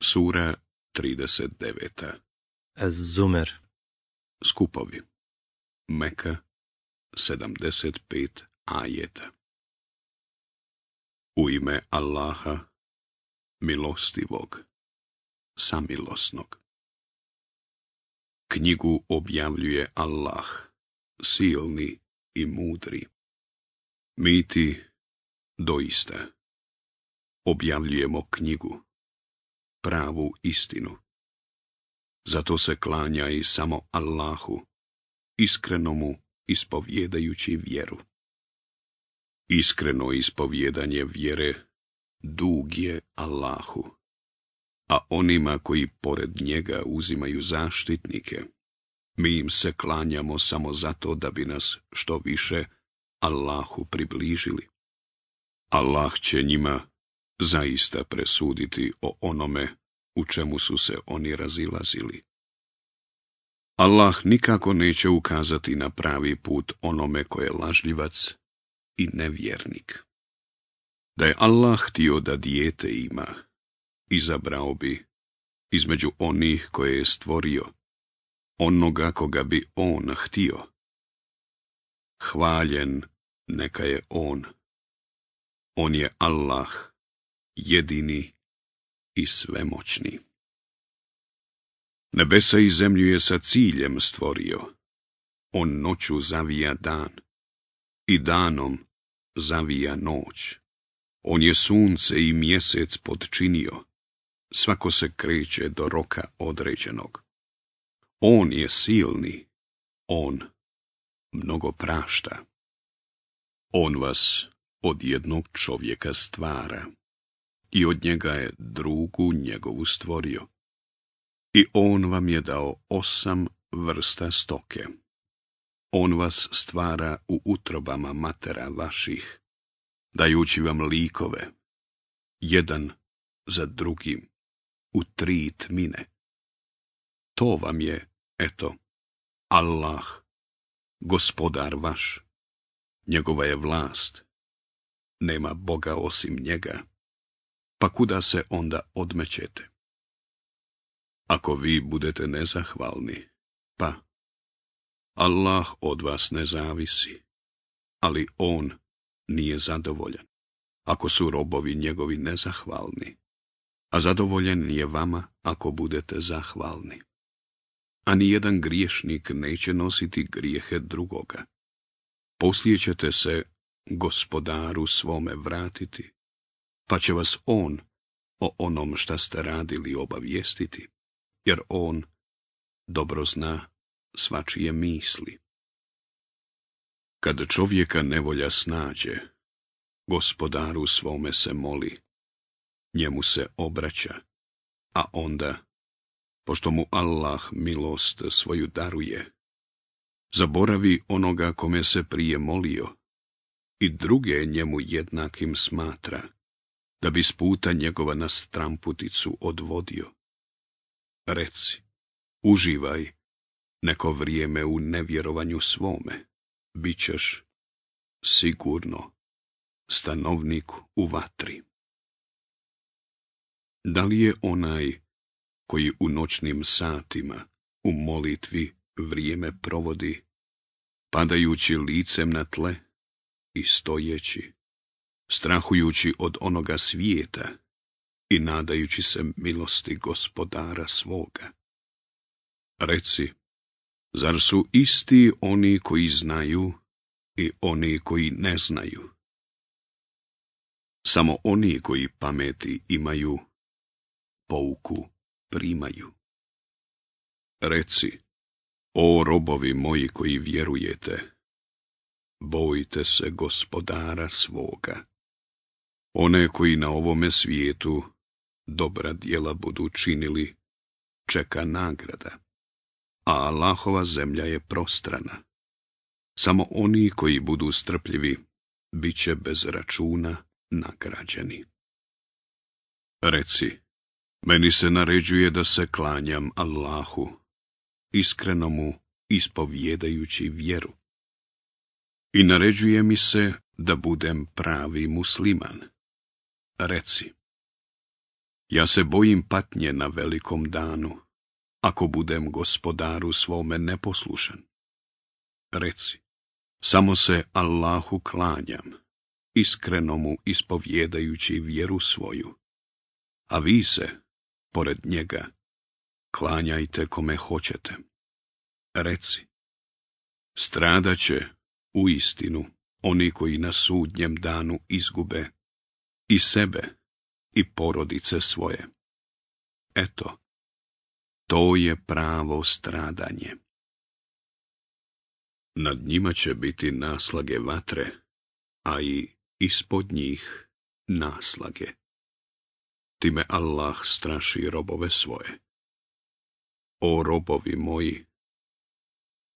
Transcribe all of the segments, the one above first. Sura 39. Az-Zumer Skupovi Meka 75 ajeta U ime Allaha, milostivog, samilosnog. Knjigu objavljuje Allah, silni i mudri. Mi ti, doista, objavljujemo knjigu pravu istinu. Zato se i samo Allahu, iskreno mu ispovjedajući vjeru. Iskreno ispovjedanje vjere dug je Allahu, a onima koji pored njega uzimaju zaštitnike, mi im se klanjamo samo zato da bi nas što više Allahu približili. Allah će njima zaista presuditi o onome u čemu su se oni razilazili. Allah nikako neće ukazati na pravi put onome ko je lažljivac i nevjernik. Da je Allah htio da dijete ima, izabrao bi između onih koje je stvorio, onoga koga bi on htio. Hvaljen neka je on. On je Allah, jedini i svemoćni. Nebesa i zemlju je sa ciljem stvorio. On noću zavija dan i danom zavija noć. On je sunce i mjesec podčinio. Svako se kreće do roka određenog. On je silni, on mnogo prašta. On vas od jednog čovjeka stvara i od njega je drugu njegovu stvorio. I on vam je dao osam vrsta stoke. On vas stvara u utrobama matera vaših, dajući vam likove, jedan za drugim, u tri tmine. To vam je, eto, Allah, gospodar vaš, njegova je vlast, nema Boga osim njega pa kuda se onda odmećete? Ako vi budete nezahvalni, pa Allah od vas ne zavisi, ali On nije zadovoljan, ako su robovi njegovi nezahvalni, a zadovoljen je vama ako budete zahvalni. A jedan griješnik neće nositi grijehe drugoga. Poslije ćete se gospodaru svome vratiti pa će vas on o onom šta ste radili obavijestiti, jer on dobro zna svačije misli. Kad čovjeka nevolja snađe, gospodaru svome se moli, njemu se obraća, a onda, pošto mu Allah milost svoju daruje, zaboravi onoga kome se prije molio i druge njemu jednakim smatra, da bi s puta njegova na stramputicu odvodio. Reci, uživaj neko vrijeme u nevjerovanju svome, bit ćeš sigurno stanovnik u vatri. Da li je onaj koji u noćnim satima u molitvi vrijeme provodi, padajući licem na tle i stojeći strahujući od onoga svijeta i nadajući se milosti gospodara svoga. Reci, zar su isti oni koji znaju i oni koji ne znaju? Samo oni koji pameti imaju, pouku primaju. Reci, o robovi moji koji vjerujete, bojte se gospodara svoga one koji na ovome svijetu dobra djela budu činili, čeka nagrada, a Allahova zemlja je prostrana. Samo oni koji budu strpljivi, bit će bez računa nagrađeni. Reci, meni se naređuje da se klanjam Allahu, iskreno mu ispovjedajući vjeru. I naređuje mi se da budem pravi musliman reci. Ja se bojim patnje na velikom danu, ako budem gospodaru svome neposlušan. Reci, samo se Allahu klanjam, iskreno mu ispovjedajući vjeru svoju, a vi se, pored njega, klanjajte kome hoćete. Reci, stradaće u istinu, oni koji na sudnjem danu izgube i sebe i porodice svoje. Eto, to je pravo stradanje. Nad njima će biti naslage vatre, a i ispod njih naslage. Time Allah straši robove svoje. O robovi moji,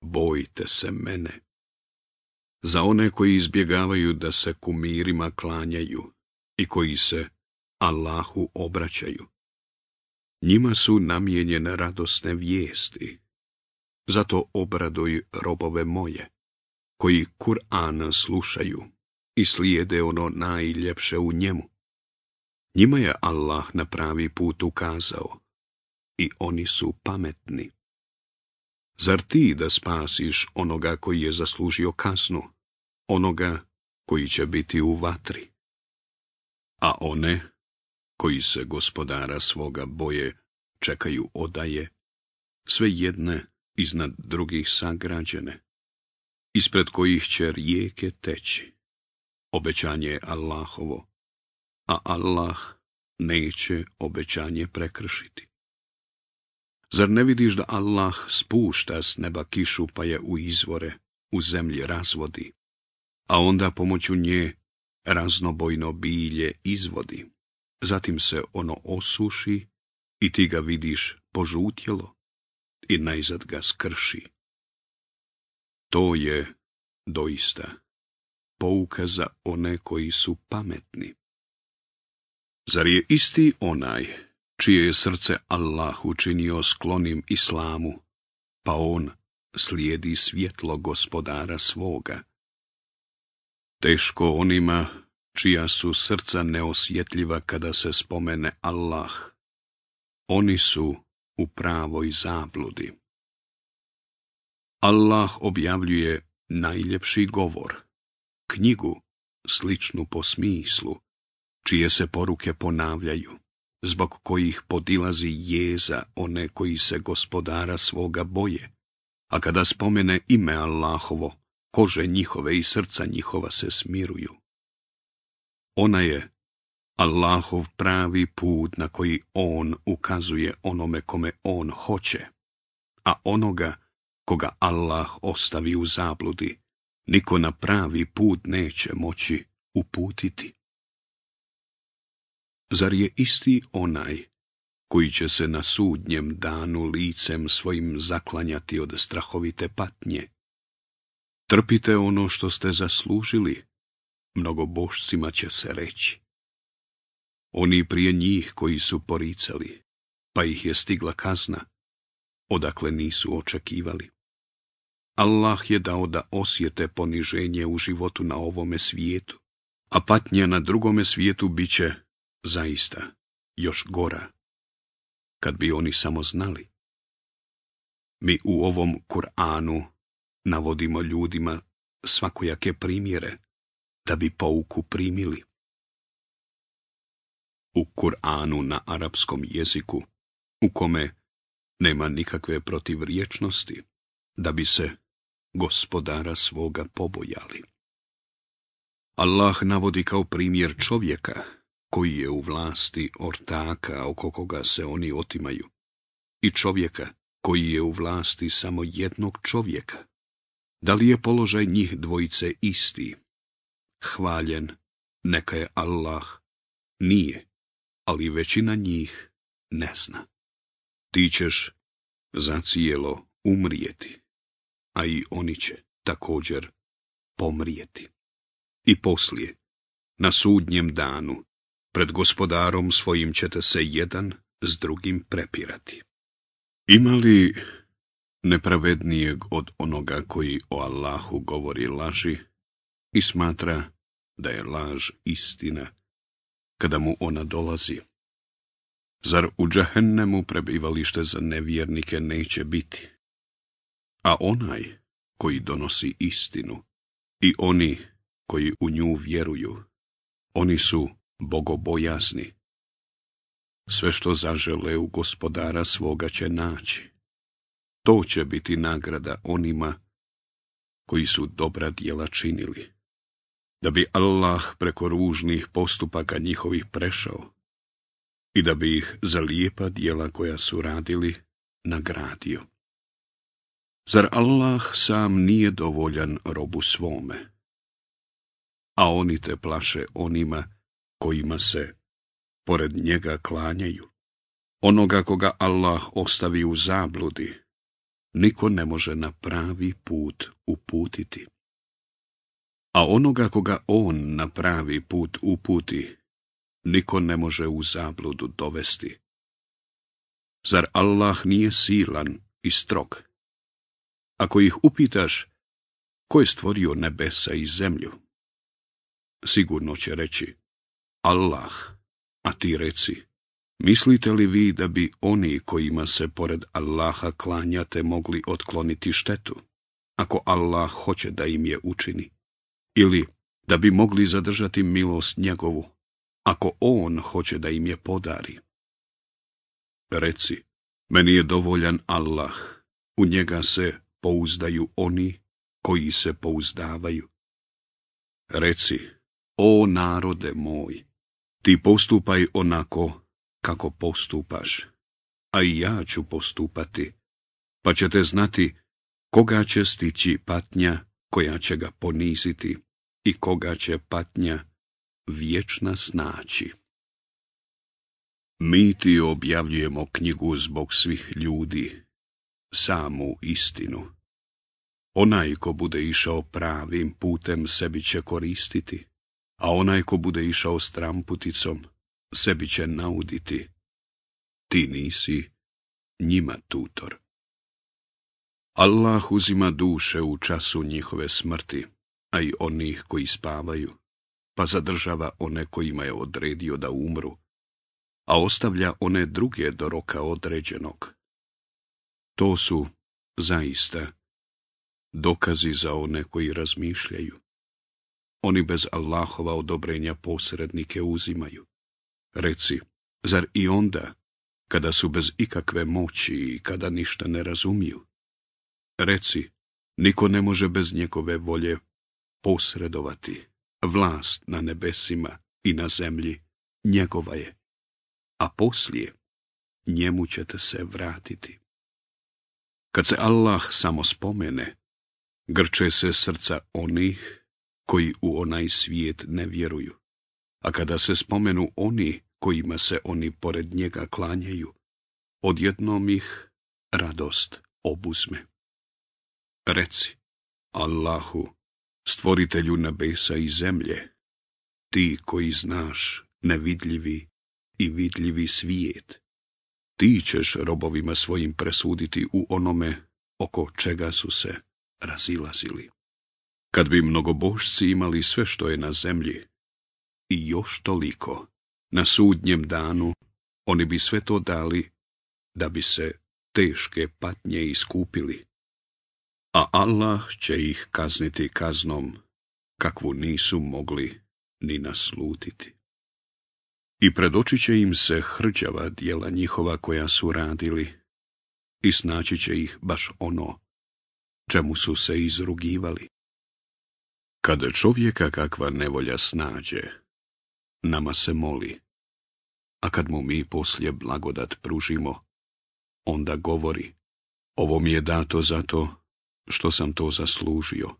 bojite se mene. Za one koji izbjegavaju da se kumirima klanjaju, i koji se Allahu obraćaju. Njima su namijenjene radosne vijesti. Zato obraduj robove moje, koji Kur'an slušaju i slijede ono najljepše u njemu. Njima je Allah na pravi put ukazao i oni su pametni. Zar ti da spasiš onoga koji je zaslužio kasnu, onoga koji će biti u vatri? a one koji se gospodara svoga boje čekaju odaje, sve jedne iznad drugih sagrađene, ispred kojih će rijeke teći. Obećanje je Allahovo, a Allah neće obećanje prekršiti. Zar ne vidiš da Allah spušta s neba kišu pa je u izvore, u zemlji razvodi, a onda pomoću nje raznobojno bilje izvodi, zatim se ono osuši i ti ga vidiš požutjelo i najzad ga skrši. To je doista pouka za one koji su pametni. Zar je isti onaj čije je srce Allah učinio sklonim islamu, pa on slijedi svjetlo gospodara svoga, teško onima čija su srca neosjetljiva kada se spomene Allah. Oni su u pravoj zabludi. Allah objavljuje najljepši govor, knjigu, sličnu po smislu, čije se poruke ponavljaju, zbog kojih podilazi jeza one koji se gospodara svoga boje, a kada spomene ime Allahovo, kože njihove i srca njihova se smiruju. Ona je Allahov pravi put na koji On ukazuje onome kome On hoće, a onoga koga Allah ostavi u zabludi, niko na pravi put neće moći uputiti. Zar je isti onaj koji će se na sudnjem danu licem svojim zaklanjati od strahovite patnje Trpite ono što ste zaslužili, mnogo bošcima će se reći. Oni prije njih koji su poricali, pa ih je stigla kazna, odakle nisu očekivali. Allah je dao da osjete poniženje u životu na ovome svijetu, a patnja na drugome svijetu bit će, zaista, još gora, kad bi oni samo znali. Mi u ovom Kur'anu navodimo ljudima svakojake primjere, da bi pouku primili. U Kur'anu na arapskom jeziku, u kome nema nikakve protivriječnosti, da bi se gospodara svoga pobojali. Allah navodi kao primjer čovjeka koji je u vlasti ortaka oko koga se oni otimaju i čovjeka koji je u vlasti samo jednog čovjeka da li je položaj njih dvojice isti? Hvaljen, neka je Allah. Nije, ali većina njih ne zna. Ti ćeš za cijelo umrijeti, a i oni će također pomrijeti. I poslije, na sudnjem danu, pred gospodarom svojim ćete se jedan s drugim prepirati. Ima li nepravednijeg od onoga koji o Allahu govori laži i smatra da je laž istina kada mu ona dolazi. Zar u džahennemu prebivalište za nevjernike neće biti? A onaj koji donosi istinu i oni koji u nju vjeruju, oni su bogobojasni. Sve što zažele u gospodara svoga će naći to će biti nagrada onima koji su dobra djela činili. Da bi Allah preko ružnih postupaka njihovih prešao i da bi ih za lijepa djela koja su radili nagradio. Zar Allah sam nije dovoljan robu svome? A oni te plaše onima kojima se pored njega klanjaju. Onoga koga Allah ostavi u zabludi, niko ne može na pravi put uputiti. A onoga koga on na pravi put uputi, niko ne može u zabludu dovesti. Zar Allah nije silan i strog? Ako ih upitaš, ko je stvorio nebesa i zemlju? Sigurno će reći, Allah, a ti reci, Mislite li vi da bi oni kojima se pored Allaha klanjate mogli otkloniti štetu, ako Allah hoće da im je učini? Ili da bi mogli zadržati milost njegovu, ako On hoće da im je podari? Reci, meni je dovoljan Allah, u njega se pouzdaju oni koji se pouzdavaju. Reci, o narode moj, ti postupaj onako kako postupaš, a i ja ću postupati, pa ćete znati koga će stići patnja koja će ga poniziti i koga će patnja vječna snaći. Mi ti objavljujemo knjigu zbog svih ljudi, samu istinu. Onaj ko bude išao pravim putem sebi će koristiti, a onaj ko bude išao stramputicom sebi će nauditi. Ti nisi njima tutor. Allah uzima duše u času njihove smrti, a i onih koji spavaju, pa zadržava one kojima je odredio da umru, a ostavlja one druge do roka određenog. To su, zaista, dokazi za one koji razmišljaju. Oni bez Allahova odobrenja posrednike uzimaju. Reci, zar i onda, kada su bez ikakve moći i kada ništa ne razumiju? Reci, niko ne može bez njegove volje posredovati. Vlast na nebesima i na zemlji njegova je, a poslije njemu ćete se vratiti. Kad se Allah samo spomene, grče se srca onih koji u onaj svijet ne vjeruju, a kada se spomenu oni kojima se oni pored njega klanjaju, odjednom ih radost obuzme. Reci, Allahu, stvoritelju nebesa i zemlje, ti koji znaš nevidljivi i vidljivi svijet, ti ćeš robovima svojim presuditi u onome oko čega su se razilazili. Kad bi mnogobožci imali sve što je na zemlji i još toliko, na sudnjem danu oni bi sve to dali da bi se teške patnje iskupili, a Allah će ih kazniti kaznom kakvu nisu mogli ni naslutiti. I predoći će im se hrđava dijela njihova koja su radili i snaći će ih baš ono čemu su se izrugivali. Kada čovjeka kakva nevolja snađe, nama se moli, a kad mu mi poslije blagodat pružimo, onda govori, ovo mi je dato zato što sam to zaslužio,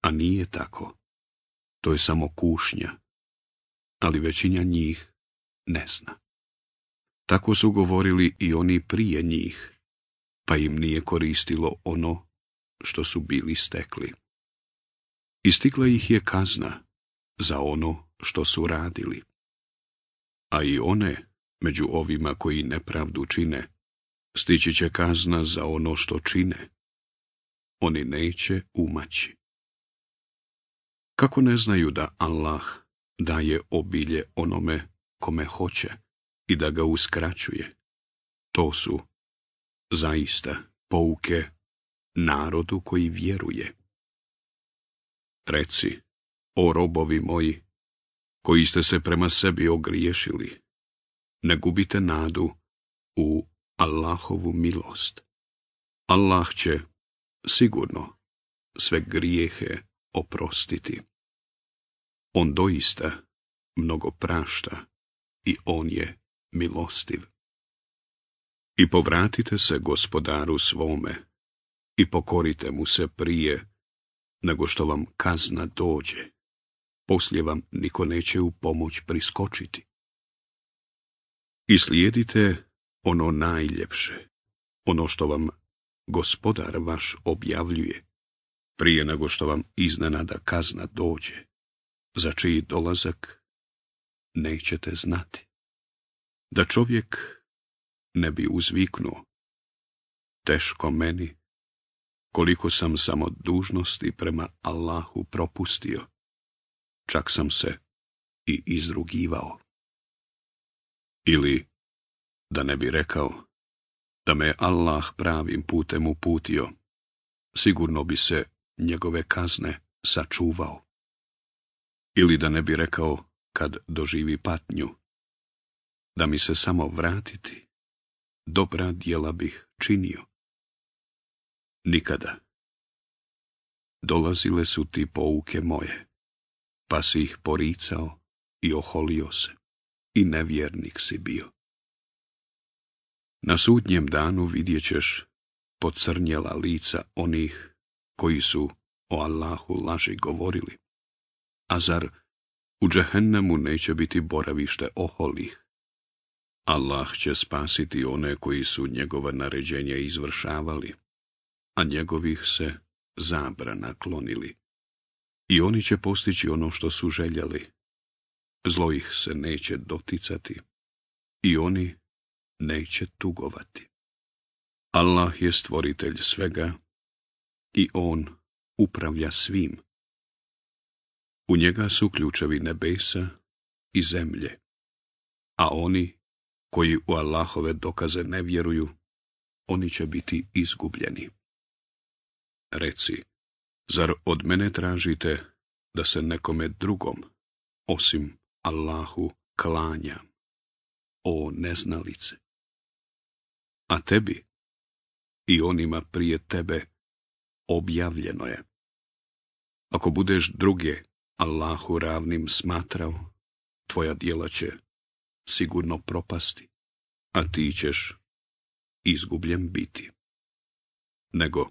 a nije tako. To je samo kušnja, ali većina njih ne zna. Tako su govorili i oni prije njih, pa im nije koristilo ono što su bili stekli. Istikla ih je kazna za ono što su radili. A i one, među ovima koji nepravdu čine, stići će kazna za ono što čine. Oni neće umaći. Kako ne znaju da Allah daje obilje onome kome hoće i da ga uskraćuje? To su zaista pouke narodu koji vjeruje. Reci, o robovi moji, koji ste se prema sebi ogriješili, ne gubite nadu u Allahovu milost. Allah će sigurno sve grijehe oprostiti. On doista mnogo prašta i on je milostiv. I povratite se gospodaru svome i pokorite mu se prije nego što vam kazna dođe poslije vam niko neće u pomoć priskočiti. I slijedite ono najljepše, ono što vam gospodar vaš objavljuje, prije nego što vam iznenada kazna dođe, za čiji dolazak nećete znati. Da čovjek ne bi uzviknuo, teško meni, koliko sam samo dužnosti prema Allahu propustio čak sam se i izrugivao. Ili, da ne bi rekao, da me Allah pravim putem uputio, sigurno bi se njegove kazne sačuvao. Ili da ne bi rekao, kad doživi patnju, da mi se samo vratiti, dobra djela bih činio. Nikada. Dolazile su ti pouke moje pa si ih poricao i oholio se, i nevjernik si bio. Na sudnjem danu vidjet ćeš pocrnjela lica onih koji su o Allahu laži govorili. A zar u džehennemu neće biti boravište oholih? Allah će spasiti one koji su njegova naređenja izvršavali, a njegovih se zabrana klonili i oni će postići ono što su željeli. Zlo ih se neće doticati i oni neće tugovati. Allah je stvoritelj svega i On upravlja svim. U njega su ključevi nebesa i zemlje, a oni koji u Allahove dokaze ne vjeruju, oni će biti izgubljeni. Reci, Zar od mene tražite da se nekome drugom, osim Allahu, klanja, o neznalice? A tebi i onima prije tebe objavljeno je. Ako budeš druge Allahu ravnim smatrao, tvoja djela će sigurno propasti, a ti ćeš izgubljen biti. Nego,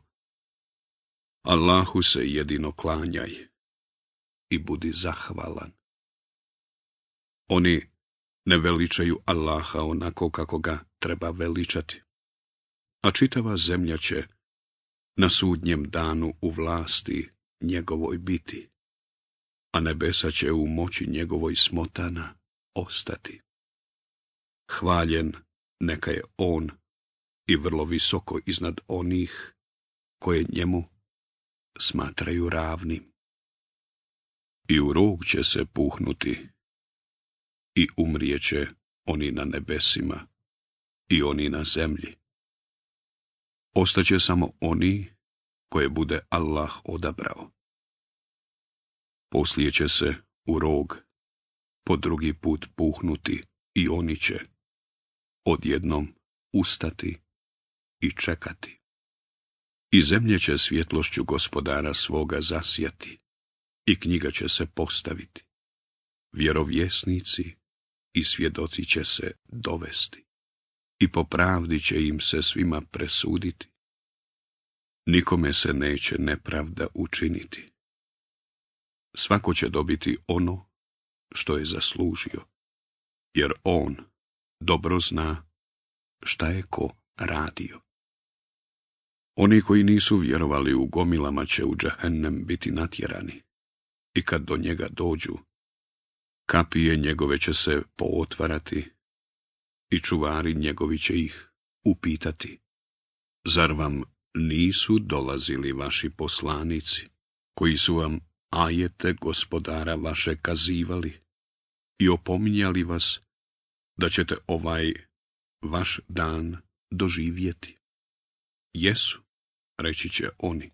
Allahu se jedino klanjaj i budi zahvalan. Oni ne veličaju Allaha onako kako ga treba veličati, a čitava zemlja će na sudnjem danu u vlasti njegovoj biti, a nebesa će u moći njegovoj smotana ostati. Hvaljen neka je on i vrlo visoko iznad onih koje njemu smatraju ravni. I u rog će se puhnuti i umrijeće oni na nebesima i oni na zemlji. Ostaće samo oni koje bude Allah odabrao. Poslije će se u rog po drugi put puhnuti i oni će odjednom ustati i čekati i zemlje će svjetlošću gospodara svoga zasjati i knjiga će se postaviti. Vjerovjesnici i svjedoci će se dovesti i po pravdi će im se svima presuditi. Nikome se neće nepravda učiniti. Svako će dobiti ono što je zaslužio, jer on dobro zna šta je ko radio. Oni koji nisu vjerovali u gomilama će u džahennem biti natjerani. I kad do njega dođu, kapije njegove će se pootvarati i čuvari njegovi će ih upitati. Zar vam nisu dolazili vaši poslanici, koji su vam ajete gospodara vaše kazivali i opominjali vas da ćete ovaj vaš dan doživjeti? Jesu, reći će oni.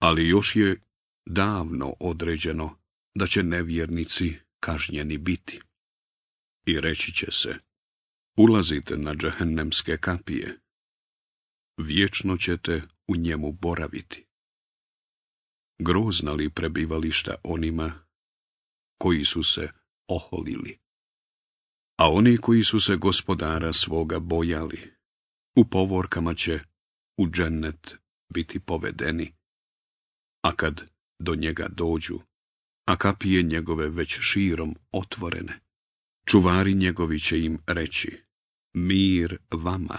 Ali još je davno određeno da će nevjernici kažnjeni biti. I reći će se, ulazite na džahennemske kapije, vječno ćete u njemu boraviti. Grozna li prebivališta onima koji su se oholili? A oni koji su se gospodara svoga bojali, u povorkama će u džennet biti povedeni. A kad do njega dođu, a kapije njegove već širom otvorene, čuvari njegovi će im reći, mir vama,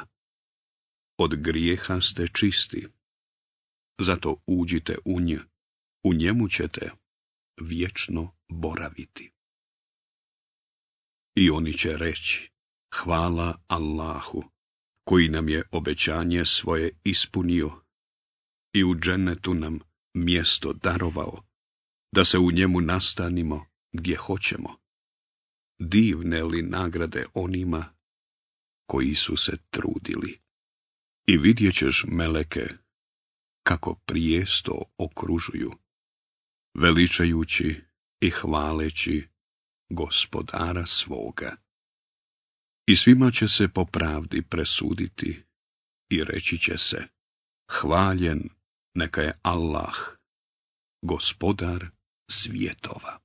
od grijeha ste čisti. Zato uđite u nj, u njemu ćete vječno boraviti. I oni će reći, hvala Allahu, koji nam je obećanje svoje ispunio i u dženetu nam mjesto darovao, da se u njemu nastanimo gdje hoćemo. Divne li nagrade onima koji su se trudili. I vidjet ćeš meleke kako prijesto okružuju, veličajući i hvaleći gospodara svoga. I svima će se po pravdi presuditi i reći će se, hvaljen neka je Allah, gospodar svjetova.